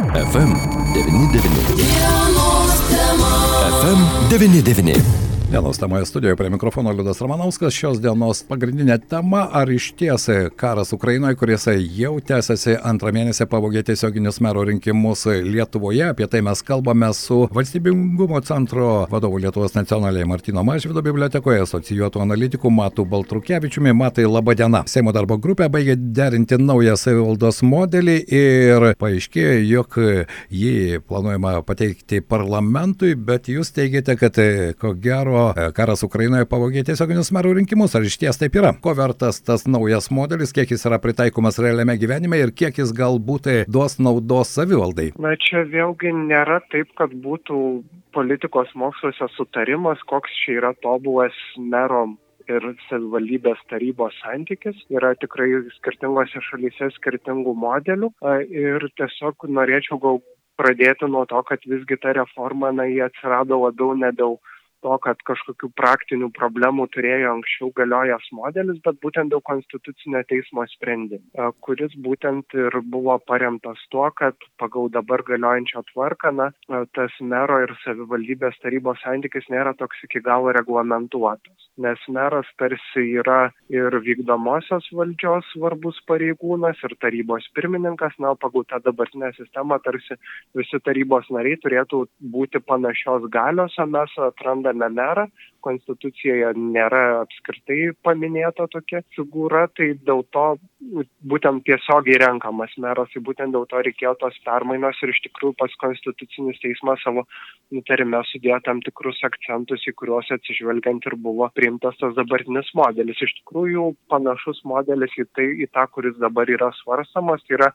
FM99. FM99. Dienos temoje studijoje prie mikrofono Liudas Ramanauskas. Šios dienos pagrindinė tema - ar iš ties karas Ukrainoje, kuris jau tęsiasi antrą mėnesį, pavogė tiesioginius mero rinkimus Lietuvoje. Apie tai mes kalbame su Valstybingumo centro vadovu Lietuvos nacionaliai Martino Mažvido bibliotekoje, asocijuotų analitikų Matu Baltrukevičiumi. Matai, laba diena. Seimo darbo grupė baigė derinti naują savivaldos modelį ir paaiškėjo, jog jį planuojama pateikti parlamentui, bet jūs teigiate, kad ko gero buvo karas Ukrainoje pavogė tiesioginius merų rinkimus. Ar iš ties taip yra? Ko vertas tas naujas modelis, kiek jis yra pritaikomas realiame gyvenime ir kiek jis galbūt duos naudos savivaldai? Na čia vėlgi nėra taip, kad būtų politikos moksluose sutarimas, koks čia yra tobulas mero ir savivaldybės tarybos santykis yra tikrai skirtingose šalyse skirtingų modelių ir tiesiog norėčiau gal pradėti nuo to, kad visgi ta reforma, na, jie atsirado labiau ne dėl to, kad kažkokių praktinių problemų turėjo anksčiau galiojęs modelis, bet būtent dėl konstitucinio teismo sprendimo, kuris būtent ir buvo paremtas tuo, kad pagal dabar galiojančią tvarką, na, tas mero ir savivaldybės tarybos santykis nėra toks iki galo reglamentuotas, nes meras tarsi yra ir vykdomosios valdžios svarbus pareigūnas ir tarybos pirmininkas, na, pagal tą dabartinę sistemą tarsi visi tarybos nariai turėtų būti panašios galios, o mes atrandame randame merą, konstitucijoje nėra apskritai paminėta tokia figūra, tai dėl to būtent tiesiogiai renkamas meras, tai būtent dėl to reikėjo tos permainos ir iš tikrųjų pas konstitucinis teismas savo nutarime sudėjo tam tikrus akcentus, į kuriuos atsižvelgiant ir buvo priimtas tas dabartinis modelis. Iš tikrųjų panašus modelis į, tai, į tą, kuris dabar yra svarstamas, tai yra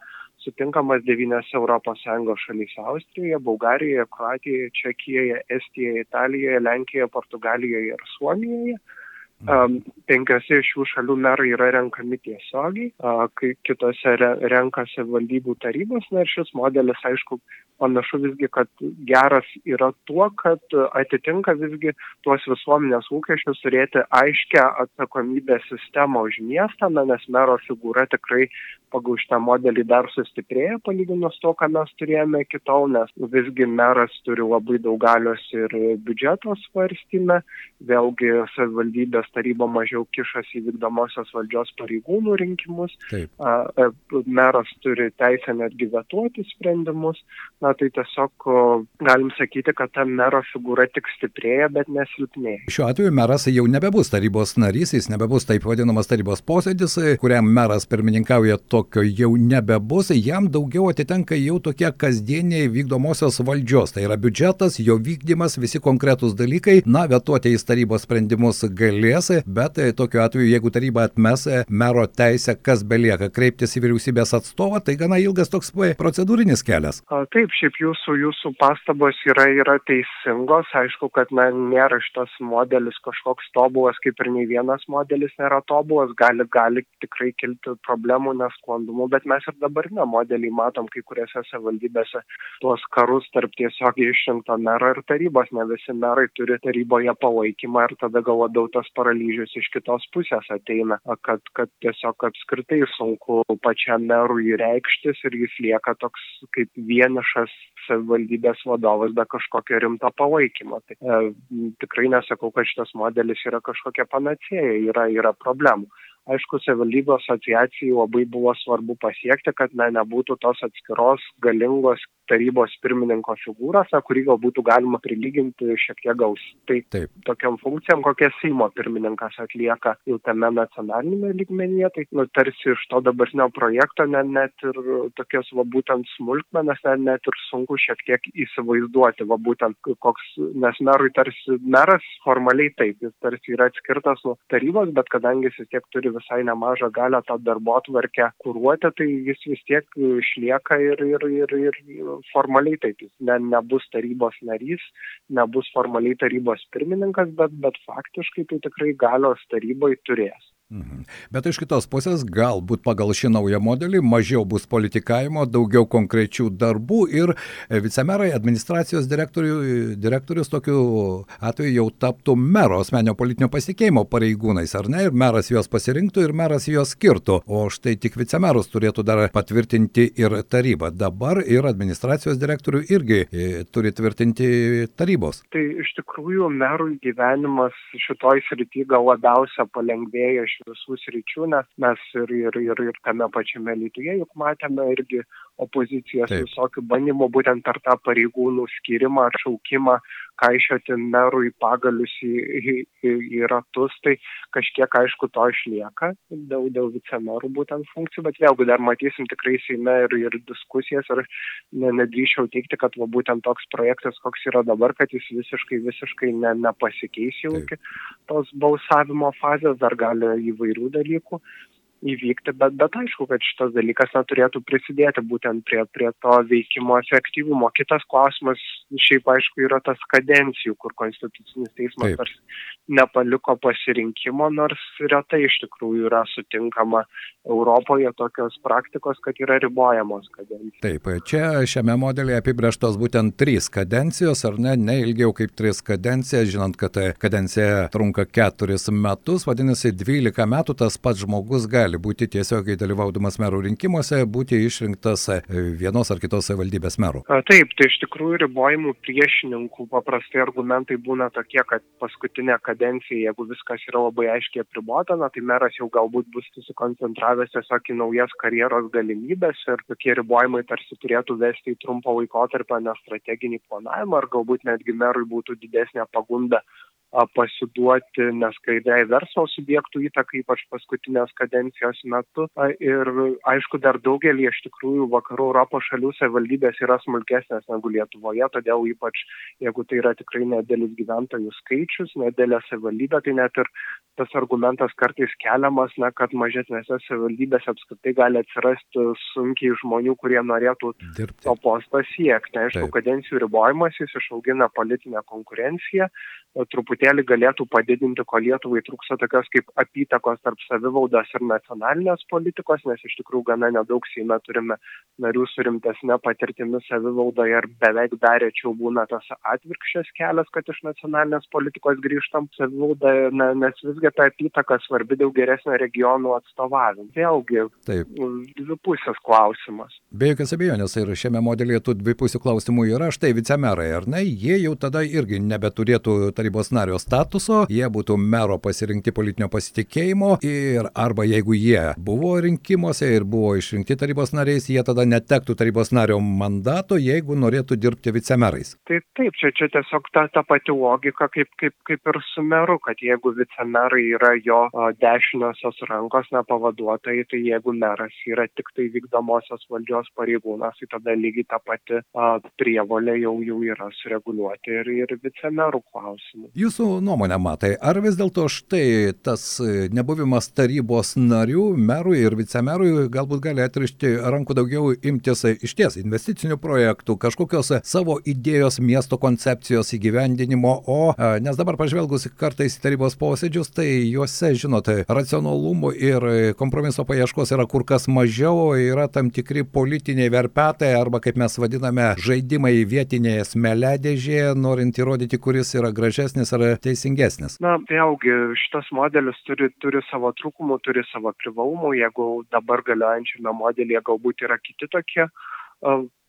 sutinkamas devyniose Europos Sąjungos šalyse - Austrijoje, Bulgarijoje, Kroatijoje, Čekijoje, Estijoje, Italijoje, Lenkijoje, Portugalijoje ir Suomijoje. Um, penkiose iš šių šalių merai yra renkami tiesiogiai, kai kitose re, renkasi valdybų tarybos, na ir šis modelis, aišku, panašu visgi, kad geras yra tuo, kad atitinka visgi tuos visuomenės lūkesčius turėti aiškę atsakomybę sistemą už miestą, na, nes mero figūra tikrai pagal šitą modelį dar sustiprėja palyginus to, ką mes turėjome iki tol, nes visgi meras turi labai daug galios ir biudžeto svarstymę, vėlgi savivaldybės valstybės taryba mažiau kišasi į vykdomosios valdžios pareigūnų rinkimus. Taip. Meras turi teisę netgi vetuoti sprendimus. Na tai tiesiog galim sakyti, kad ta mero figūra tik stiprėja, bet nesilpnėja. Šiuo atveju meras jau nebebus tarybos narys, jis nebebus taip vadinamas tarybos posėdis, kuriam meras pirmininkauja, tokio jau nebebus, jam daugiau atitenka jau tokie kasdieniai vykdomosios valdžios. Tai yra biudžetas, jo vykdymas, visi konkretūs dalykai. Na, vetuoti į tarybos sprendimus galės galės, bet e, tokiu atveju, jeigu taryba atmes e, mero teisę, kas belieka kreiptis į vyriausybės atstovą, tai gana ilgas toks e, procedūrinis kelias. Taip, šiaip jūsų, jūsų pastabos yra, yra teisingos. Aišku, kad na, nėra šitas modelis kažkoks tobulas, kaip ir nei vienas modelis nėra tobulas. Gali, gali tikrai kilti problemų, nesklandumų, bet mes ir dabartinę modelį matom kai kuriuose savivaldybėse tuos karus tarp tiesiogiai išrinkto mero ir tarybos. Ne visi merai turi taryboje palaikymą ir tada gal labiau tas paralyžius iš kitos pusės ateina, kad, kad tiesiog apskritai sunku pačiam merui reikštis ir jis lieka toks kaip vienišas savivaldybės vadovas be kažkokio rimto palaikymo. Tai, e, tikrai nesakau, kad šitas modelis yra kažkokia panacėja, yra, yra problemų aišku savivaldybių asociacijai labai buvo svarbu pasiekti kad na nebūtų tos atskiros galingos tarybos pirmininko figūros na kurį gal būtų galima prilyginti šiek tiek gal tai Taip. tokiom funkcijom kokias seimo pirmininkas atlieka jau tame nacionaliniame lygmenyje tai nu tarsi iš to dabartinio projekto ne net ir tokias va būtent smulkmenas net, net ir sunku šiek tiek įsivaizduoti va būtent koks nes merui tarsi meras formaliai taip jis tarsi yra atskirtas nuo tarybos bet kadangi jis vis tiek turi visai nemažą galią tą darbotvarkę kuruoti, tai jis vis tiek išlieka ir, ir, ir, ir formaliai taip, jis ne, nebus tarybos narys, nebus formaliai tarybos pirmininkas, bet, bet faktiškai tai tikrai galios tarybai turės. Mhm. Bet iš kitos pusės, galbūt pagal šį naują modelį mažiau bus politikavimo, daugiau konkrečių darbų ir vicemerai, administracijos direktorius tokiu atveju jau taptų mero asmenio politinio pasikeimo pareigūnais, ar ne? Ir meras juos pasirinktų ir meras juos skirtų. O štai tik vicemerus turėtų dar patvirtinti ir taryba. Dabar ir administracijos direktorių irgi e, turi tvirtinti tarybos. Tai iš tikrųjų merų gyvenimas šitoj srity gal labiausia palengvėja visų sričių, nes mes ir, ir, ir, ir tame pačiame Lietuvoje juk matėme irgi opozicijos Taip. visokių bandymų būtent per tą pareigūnų skirimą, atšaukimą, kaišioti merų į pagalius į, į, į, į ratus, tai kažkiek aišku to išlieka dėl, dėl vicemerų būtent funkcijų, bet vėlgi dar matysim tikrai Seime ir, ir diskusijas ir ne, nedrįšiau teikti, kad va, būtent toks projektas, koks yra dabar, kad jis visiškai, visiškai ne, nepasikeis jau iki tos balsavimo fazės, dar gali įvairių dalykų įvykti, bet, bet aišku, kad šitas dalykas neturėtų prisidėti būtent prie, prie to veikimo efektyvumo. Kitas klausimas, šiaip aišku, yra tas kadencijų, kur Konstitucinis teismas tarsi nepaliko pasirinkimo, nors retai iš tikrųjų yra sutinkama Europoje tokios praktikos, kad yra ribojamos kadencijos. Taip, čia šiame modelėje apibrieštos būtent trys kadencijos, ar ne, ne ilgiau kaip tris kadencijas, žinant, kad kadencija trunka keturis metus, vadinasi, 12 metų tas pats žmogus gali gali būti tiesiogiai dalyvaudamas merų rinkimuose, būti išrinktas e, vienos ar kitos valdybės merų. Taip, tai iš tikrųjų ribojimų priešininkų paprastai argumentai būna tokie, kad paskutinė kadencija, jeigu viskas yra labai aiškiai apribota, na, tai meras jau galbūt bus susikoncentravęs tiesiog į naujas karjeros galimybės ir tokie ribojimai tarsi turėtų vesti į trumpo laikotarpio nestrateginį planavimą ar galbūt netgi merui būtų didesnė pagunda pasiduoti neskaidriai verslo subjektų įtakai, ypač paskutinės kadencijos metu. Ir aišku, dar daugelį iš tikrųjų vakarų Europos šalių savivaldybės yra smulkesnės negu Lietuvoje, todėl ypač jeigu tai yra tikrai nedėlis gyventojų skaičius, nedėlė savivaldybė, tai net ir tas argumentas kartais keliamas, na, kad mažesnėse savivaldybėse apskritai gali atsirasti sunkiai žmonių, kurie norėtų Dirbti. to postą siekti. Aišku, Taip. kadencijų ribojimas jis išaugina politinę konkurenciją, truputėlį galėtų padidinti, ko Lietuvai trūksta tokios kaip apytakos tarp savivaldos ir nacionalinės politikos, nes iš tikrųjų gana nedaug Seime turime narių su rimtesnė patirtimi savivaldoje ir beveik dar rečiau būna tas atvirkščias kelias, kad iš nacionalinės politikos grįžtam savivaldą, nes visgi ta apytaka svarbi daug geresnio regionų atstovavim. Vėlgi, dvipusės klausimas. Be jokios abejonės ir šiame modelyje tų dvipusių klausimų yra štai vicemerai, ar ne? Jie jau tada irgi nebeturėtų tarybos tarybos nario statuso, jie būtų mero pasirinkti politinio pasitikėjimo ir arba jeigu jie buvo rinkimuose ir buvo išrinkti tarybos nariais, jie tada netektų tarybos nario mandato, jeigu norėtų dirbti vicemerais. Tai taip, čia, čia tiesiog ta, ta pati logika kaip, kaip, kaip ir su meru, kad jeigu vicemerai yra jo dešiniosios rankos nepavaduotojai, tai jeigu meras yra tik tai vykdomosios valdžios pareigūnas, tai tada lygiai ta pati o, prievolė jau, jau yra sureguliuoti ir, ir vicemerų klausimą klausimų. Jūsų nuomonė, matai, ar vis dėlto štai tas e, nebuvimas tarybos narių, merui ir vicemerui galbūt gali atrišti rankų daugiau imtis e, iš ties investicinių projektų, kažkokios e, savo idėjos miesto koncepcijos įgyvendinimo, o nes dabar pažvelgus kartais į tarybos posėdžius, tai juose, žinote, racionalumo ir kompromiso paieškos yra kur kas mažiau, yra tam tikri politiniai verpetai arba, kaip mes vadiname, žaidimai vietinėje smeledėžėje, norint įrodyti, kuris yra gražesnis geresnis ar teisingesnis? Na, vėlgi, šitas modelis turi, turi savo trūkumų, turi savo privalumų. Jeigu dabar galiojančiame modelyje galbūt yra kiti tokie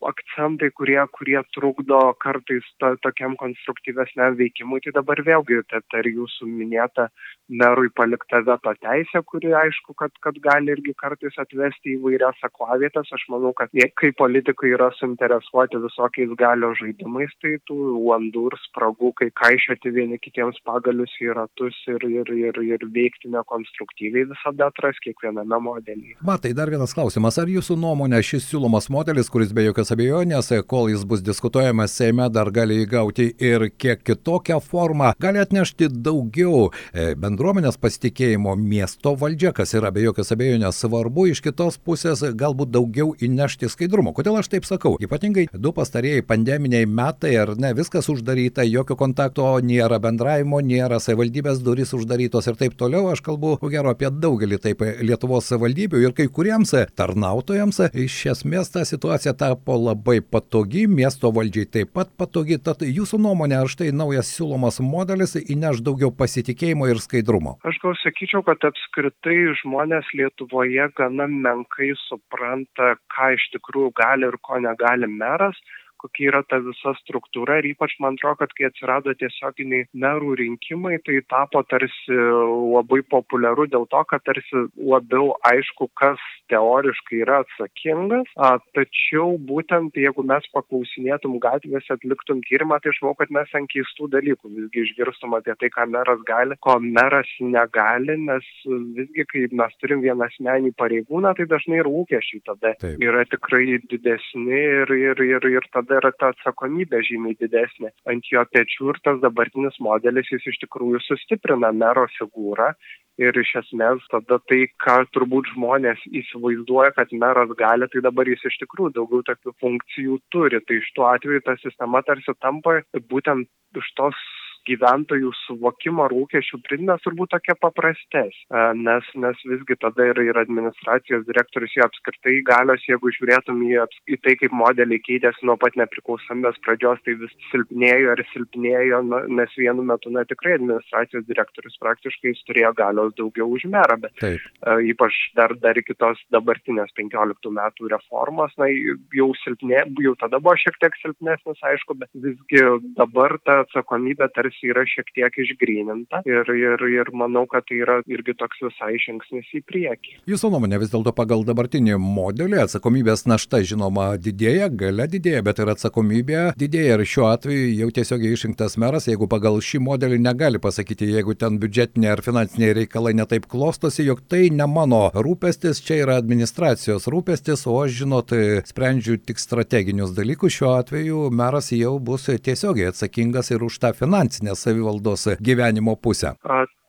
akcentai, kurie, kurie trukdo kartais to, tokiam konstruktyvesniam veikimui. Tai dabar vėlgi, tai ar jūsų minėta merui palikta veto teisė, kuri aišku, kad, kad gali irgi kartais atvesti į vairias aklavietas. Aš manau, kad jie, kai politikai yra suinteresuoti visokiais galio žaidimais, tai tų landų ir spragų, kai kaišėti vieni kitiems pagalius į ratus ir, ir, ir, ir veikti nekonstruktyviai visada atras kiekviename modelyje. Matai, dar vienas klausimas. Ar jūsų nuomonė šis siūlomas modelis, kuris be jokios jokios abejonės, kol jis bus diskutuojamas Seime, dar gali įgauti ir kiek kitokią formą, gali atnešti daugiau e, bendruomenės pasitikėjimo miesto valdžia, kas yra be jokios abejonės svarbu, iš kitos pusės galbūt daugiau įnešti skaidrumo. Kodėl aš taip sakau? Ypatingai du pastarėjai pandeminiai metai, ar ne, viskas uždaryta, jokio kontakto nėra bendravimo, nėra savivaldybės durys uždarytos ir taip toliau. Aš kalbu, ko gero, apie daugelį taip Lietuvos savivaldybių ir kai kuriems tarnautojams iš esmės ta situacija tapo labai patogi, miesto valdžiai taip pat patogi. Tad jūsų nuomonė, ar štai naujas siūlomas modelis įneš daugiau pasitikėjimo ir skaidrumo? Aš gal sakyčiau, kad apskritai žmonės Lietuvoje gana menkai supranta, ką iš tikrųjų gali ir ko negali meras kokia yra ta visa struktūra ir ypač man atrodo, kad kai atsirado tiesioginiai merų rinkimai, tai tapo tarsi labai populiaru dėl to, kad tarsi labiau aišku, kas teoriškai yra atsakingas, a, tačiau būtent jeigu mes paklausinėtum gatvėse, atliktum tyrimą, tai aš manau, kad mes ant keistų dalykų visgi išgirstum apie tai, ką meras gali, ko meras negali, nes visgi, kai mes turim vieną asmenį pareigūną, tai dažnai ir lūkesčiai tada Taip. yra tikrai didesni ir, ir, ir, ir tada tada yra ta atsakomybė žymiai didesnė ant jo pečių ir tas dabartinis modelis jis iš tikrųjų sustiprina mero figūrą ir iš esmės tada tai, ką turbūt žmonės įsivaizduoja, kad meras gali, tai dabar jis iš tikrųjų daugiau tokių funkcijų turi. Tai iš tuo atveju ta sistema tarsi tampa būtent iš tos gyventojų suvokimo ar lūkesčių prizmės turbūt tokia paprastesnė, nes, nes visgi tada ir, ir administracijos direktorius jo apskritai galios, jeigu žiūrėtum į, į tai, kaip modeliai keitėsi nuo pat nepriklausomybės pradžios, tai vis silpnėjo ir silpnėjo, nes vienu metu, na tikrai administracijos direktorius praktiškai jis turėjo galios daugiau už merą, bet Taip. ypač dar, dar iki tos dabartinės 15 metų reformos, na jau silpnė, jau tada buvo šiek tiek silpnesnis, aišku, bet visgi dabar ta atsakomybė tarsi yra šiek tiek išgryninta ir, ir, ir manau, kad tai yra irgi toks visai žingsnis į priekį. Jūsų nuomonė vis dėlto pagal dabartinį modelį atsakomybės našta žinoma didėja, gale didėja, bet ir atsakomybė didėja ir šiuo atveju jau tiesiogiai išrinktas meras, jeigu pagal šį modelį negali pasakyti, jeigu ten biudžetiniai ar finansiniai reikalai netaip klostosi, jog tai ne mano rūpestis, čia yra administracijos rūpestis, o aš žinot, sprendžiu tik strateginius dalykus, šiuo atveju meras jau bus tiesiogiai atsakingas ir už tą finansinę finansinę savivaldos gyvenimo pusę.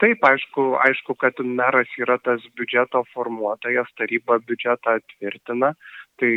Taip, aišku, aišku, kad meras yra tas biudžeto formuotojas, taryba biudžetą tvirtina, tai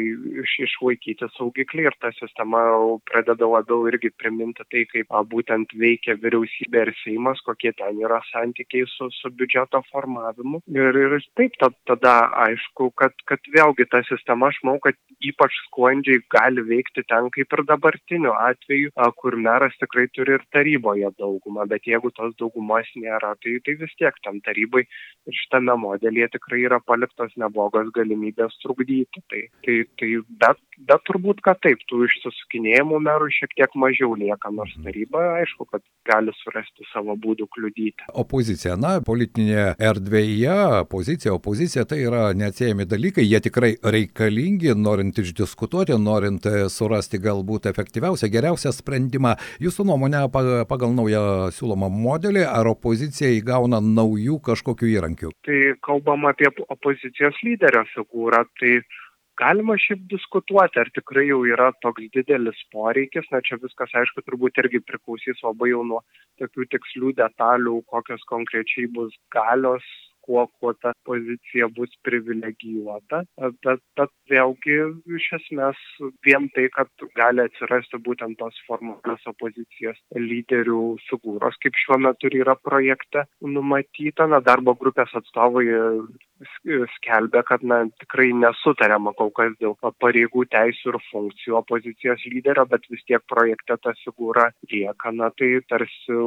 iš, išlaikyti saugiklį ir ta sistema pradeda labiau irgi priminti tai, kaip a, būtent veikia vyriausybė ir Seimas, kokie ten yra santykiai su, su biudžeto formavimu. Ir, ir taip, tada aišku, kad, kad vėlgi ta sistema, aš manau, kad ypač sklandžiai gali veikti ten kaip ir dabartiniu atveju, a, kur meras tikrai turi ir taryboje daugumą, bet jeigu tos daugumos nėra, tai, tai vis tiek tam tarybai ir šitame modelyje tikrai yra paliktos neblogos galimybės trukdyti. Tai, tai tai tai bet bet turbūt kad taip tų išsisukinėjimų merų šiek tiek mažiau lieka nors mhm. taryba aišku kad gali surasti savo būdų kliudyti. Opozicija na politinėje erdvėje pozicija opozicija tai yra neatsiejami dalykai jie tikrai reikalingi norint išdiskutuoti norint e, surasti galbūt efektyviausią geriausią sprendimą. Jūsų nuomone pagal naują siūlomą modelį ar opozicija įgauna naujų kažkokių įrankių? Tai kalbam apie opozicijos lyderio figūrą tai galima šiaip diskutuoti ar tikrai jau yra toks didelis poreikis. Na čia viskas aišku turbūt irgi priklausys labai jau nuo tokių tikslių detalių kokios konkrečiai bus galios kuo kuo ta pozicija bus privilegijuota. Bet bet vėlgi iš esmės vien tai kad gali atsirasti būtent tos formalios opozicijos lyderių figūros kaip šiuo metu ir yra projekte numatyta. Na darbo grupės atstovai skelbia kad na tikrai nesutariama kol kas dėl pareigų teisių ir funkcijų opozicijos lyderio bet vis tiek projekte ta figūra lieka. Na tai tarsi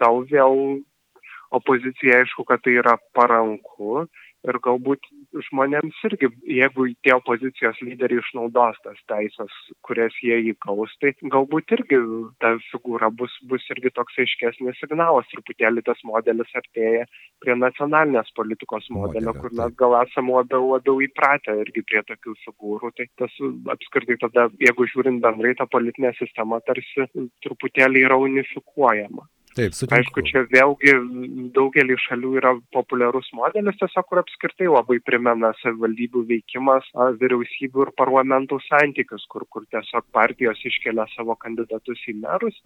gal vėl opozicijai aišku kad tai yra paranku ir galbūt žmonėms irgi jeigu tie opozicijos lyderiai išnaudos tas teises kurias jie įgaus tai galbūt irgi ta figūra bus bus irgi toks aiškesnis signalas. Truputėlį tas modelis artėja prie nacionalinės politikos modelio kur mes gal esam labiau labiau įpratę irgi prie tokių figūrų. Tai tas apskritai tada jeigu žiūrint bendrai ta politinė sistema tarsi truputėlį yra unifikuojama Taip, sutinku. Aišku, čia vėlgi daugelį šalių yra populiarus modelis, tiesiog kur apskritai labai primena savivaldybių veikimas, vyriausybių ir parlamentų santykius, kur, kur tiesiog partijos iškelia savo kandidatus į merus,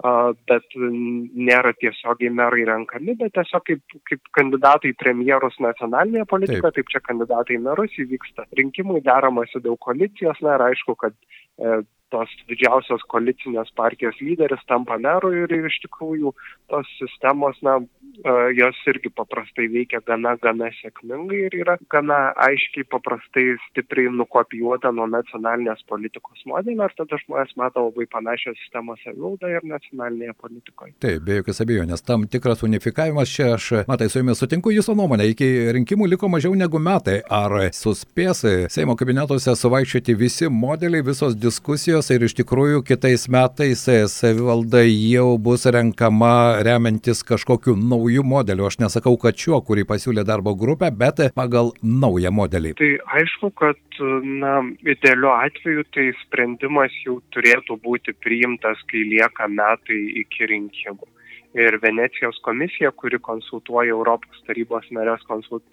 bet nėra tiesiogiai merai renkami, bet tiesiog kaip, kaip kandidatai premjerus nacionalinėje politikoje, taip. taip čia kandidatai merus įvyksta rinkimai, deramasi dėl koalicijos, na ir aišku, kad e, tos didžiausios koalicinės partijos lyderis tampa meru ir iš tikrųjų tos sistemos, na, jos irgi paprastai veikia gana, gana sėkmingai ir yra gana aiškiai paprastai stipriai nukopijuota nuo nacionalinės politikos modelio ir tada žmonės mato labai panašią sistemą savivaldą ir nacionalinėje politikoje. Taip, be jokios abejonės, tam tikras unifikavimas čia aš, matai, su jumis sutinku jūsų nuomonę, iki rinkimų liko mažiau negu metai. Ar suspės Seimo kabinetuose suvaikščioti visi modeliai, visos diskusijos? ir iš tikrųjų kitais metais savivalda jau bus renkama remiantis kažkokiu nauju modeliu. Aš nesakau, kad šiuo, kurį pasiūlė darbo grupė, bet pagal naują modelį. Tai aišku, kad na, idealiu atveju tai sprendimas jau turėtų būti priimtas, kai lieka metai iki rinkimų ir Venecijos komisija, kuri konsultuoja Europos tarybos narės konsult,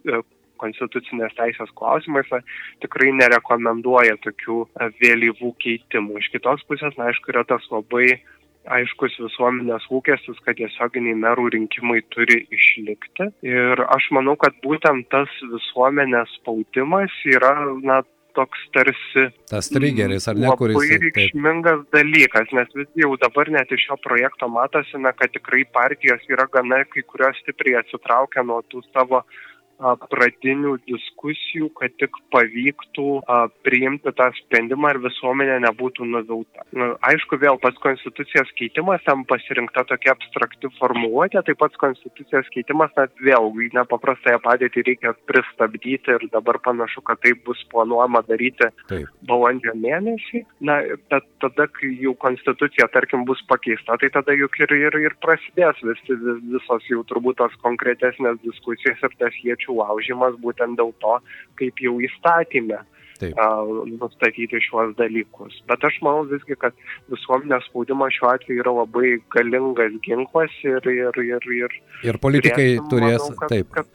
konstitucinės teisės klausimais tikrai nerekomenduoja tokių e, vėlyvų keitimų. Iš kitos pusės, na, aišku, yra tas labai aiškus visuomenės lūkestis, kad tiesioginiai merų rinkimai turi išlikti. Ir aš manau, kad būtent tas visuomenės spaudimas yra, na, toks tarsi. Tas trigeris, ar ne, kuris. Labai reikšmingas dalykas, nes vis jau dabar net iš šio projekto matosi, na, kad tikrai partijos yra gana kai kurios stipriai atsitraukę nuo tų savo pradinių diskusijų, kad tik pavyktų priimti tą sprendimą ir visuomenė nebūtų nuvilta. Nu, aišku, vėl pats konstitucijos keitimas, tam pasirinkta tokia abstrakti formuluotė, taip pat konstitucijos keitimas, net vėl nepaprastąją padėtį reikia pristabdyti ir dabar panašu, kad tai bus planuojama daryti taip. balandžio mėnesį. Na, bet tada, kai jau konstitucija, tarkim, bus pakeista, tai tada juk ir, ir, ir prasidės vis, visos jau turbūt tos konkretesnės diskusijos ir tas jiečių sutarčių laužimas būtent dėl to, kaip jau įstatymė nustatyti šiuos dalykus. Bet aš manau visgi, kad visuomenės spaudimas šiuo atveju yra labai galingas ginklas ir, ir, ir, ir, ir politikai turės, manau, kad, taip. Kad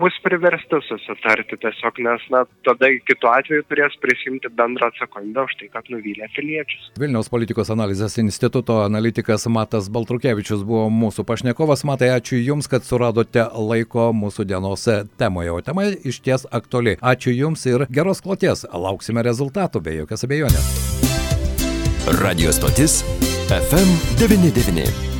bus priversti susitarti tiesiog, nes na, tada kitu atveju turės prisimti bendrą atsakomybę už tai, kad nuvylė piliečius. Vilniaus politikos analizės instituto analitikas Matas Baltrukevičius buvo mūsų pašnekovas. Matai, ačiū Jums, kad suradote laiko mūsų dienos temoje, o tema iš ties aktuali. Ačiū Jums ir geros kloties. Lauksime rezultatų, be jokios abejonės. Radio stotis FM99.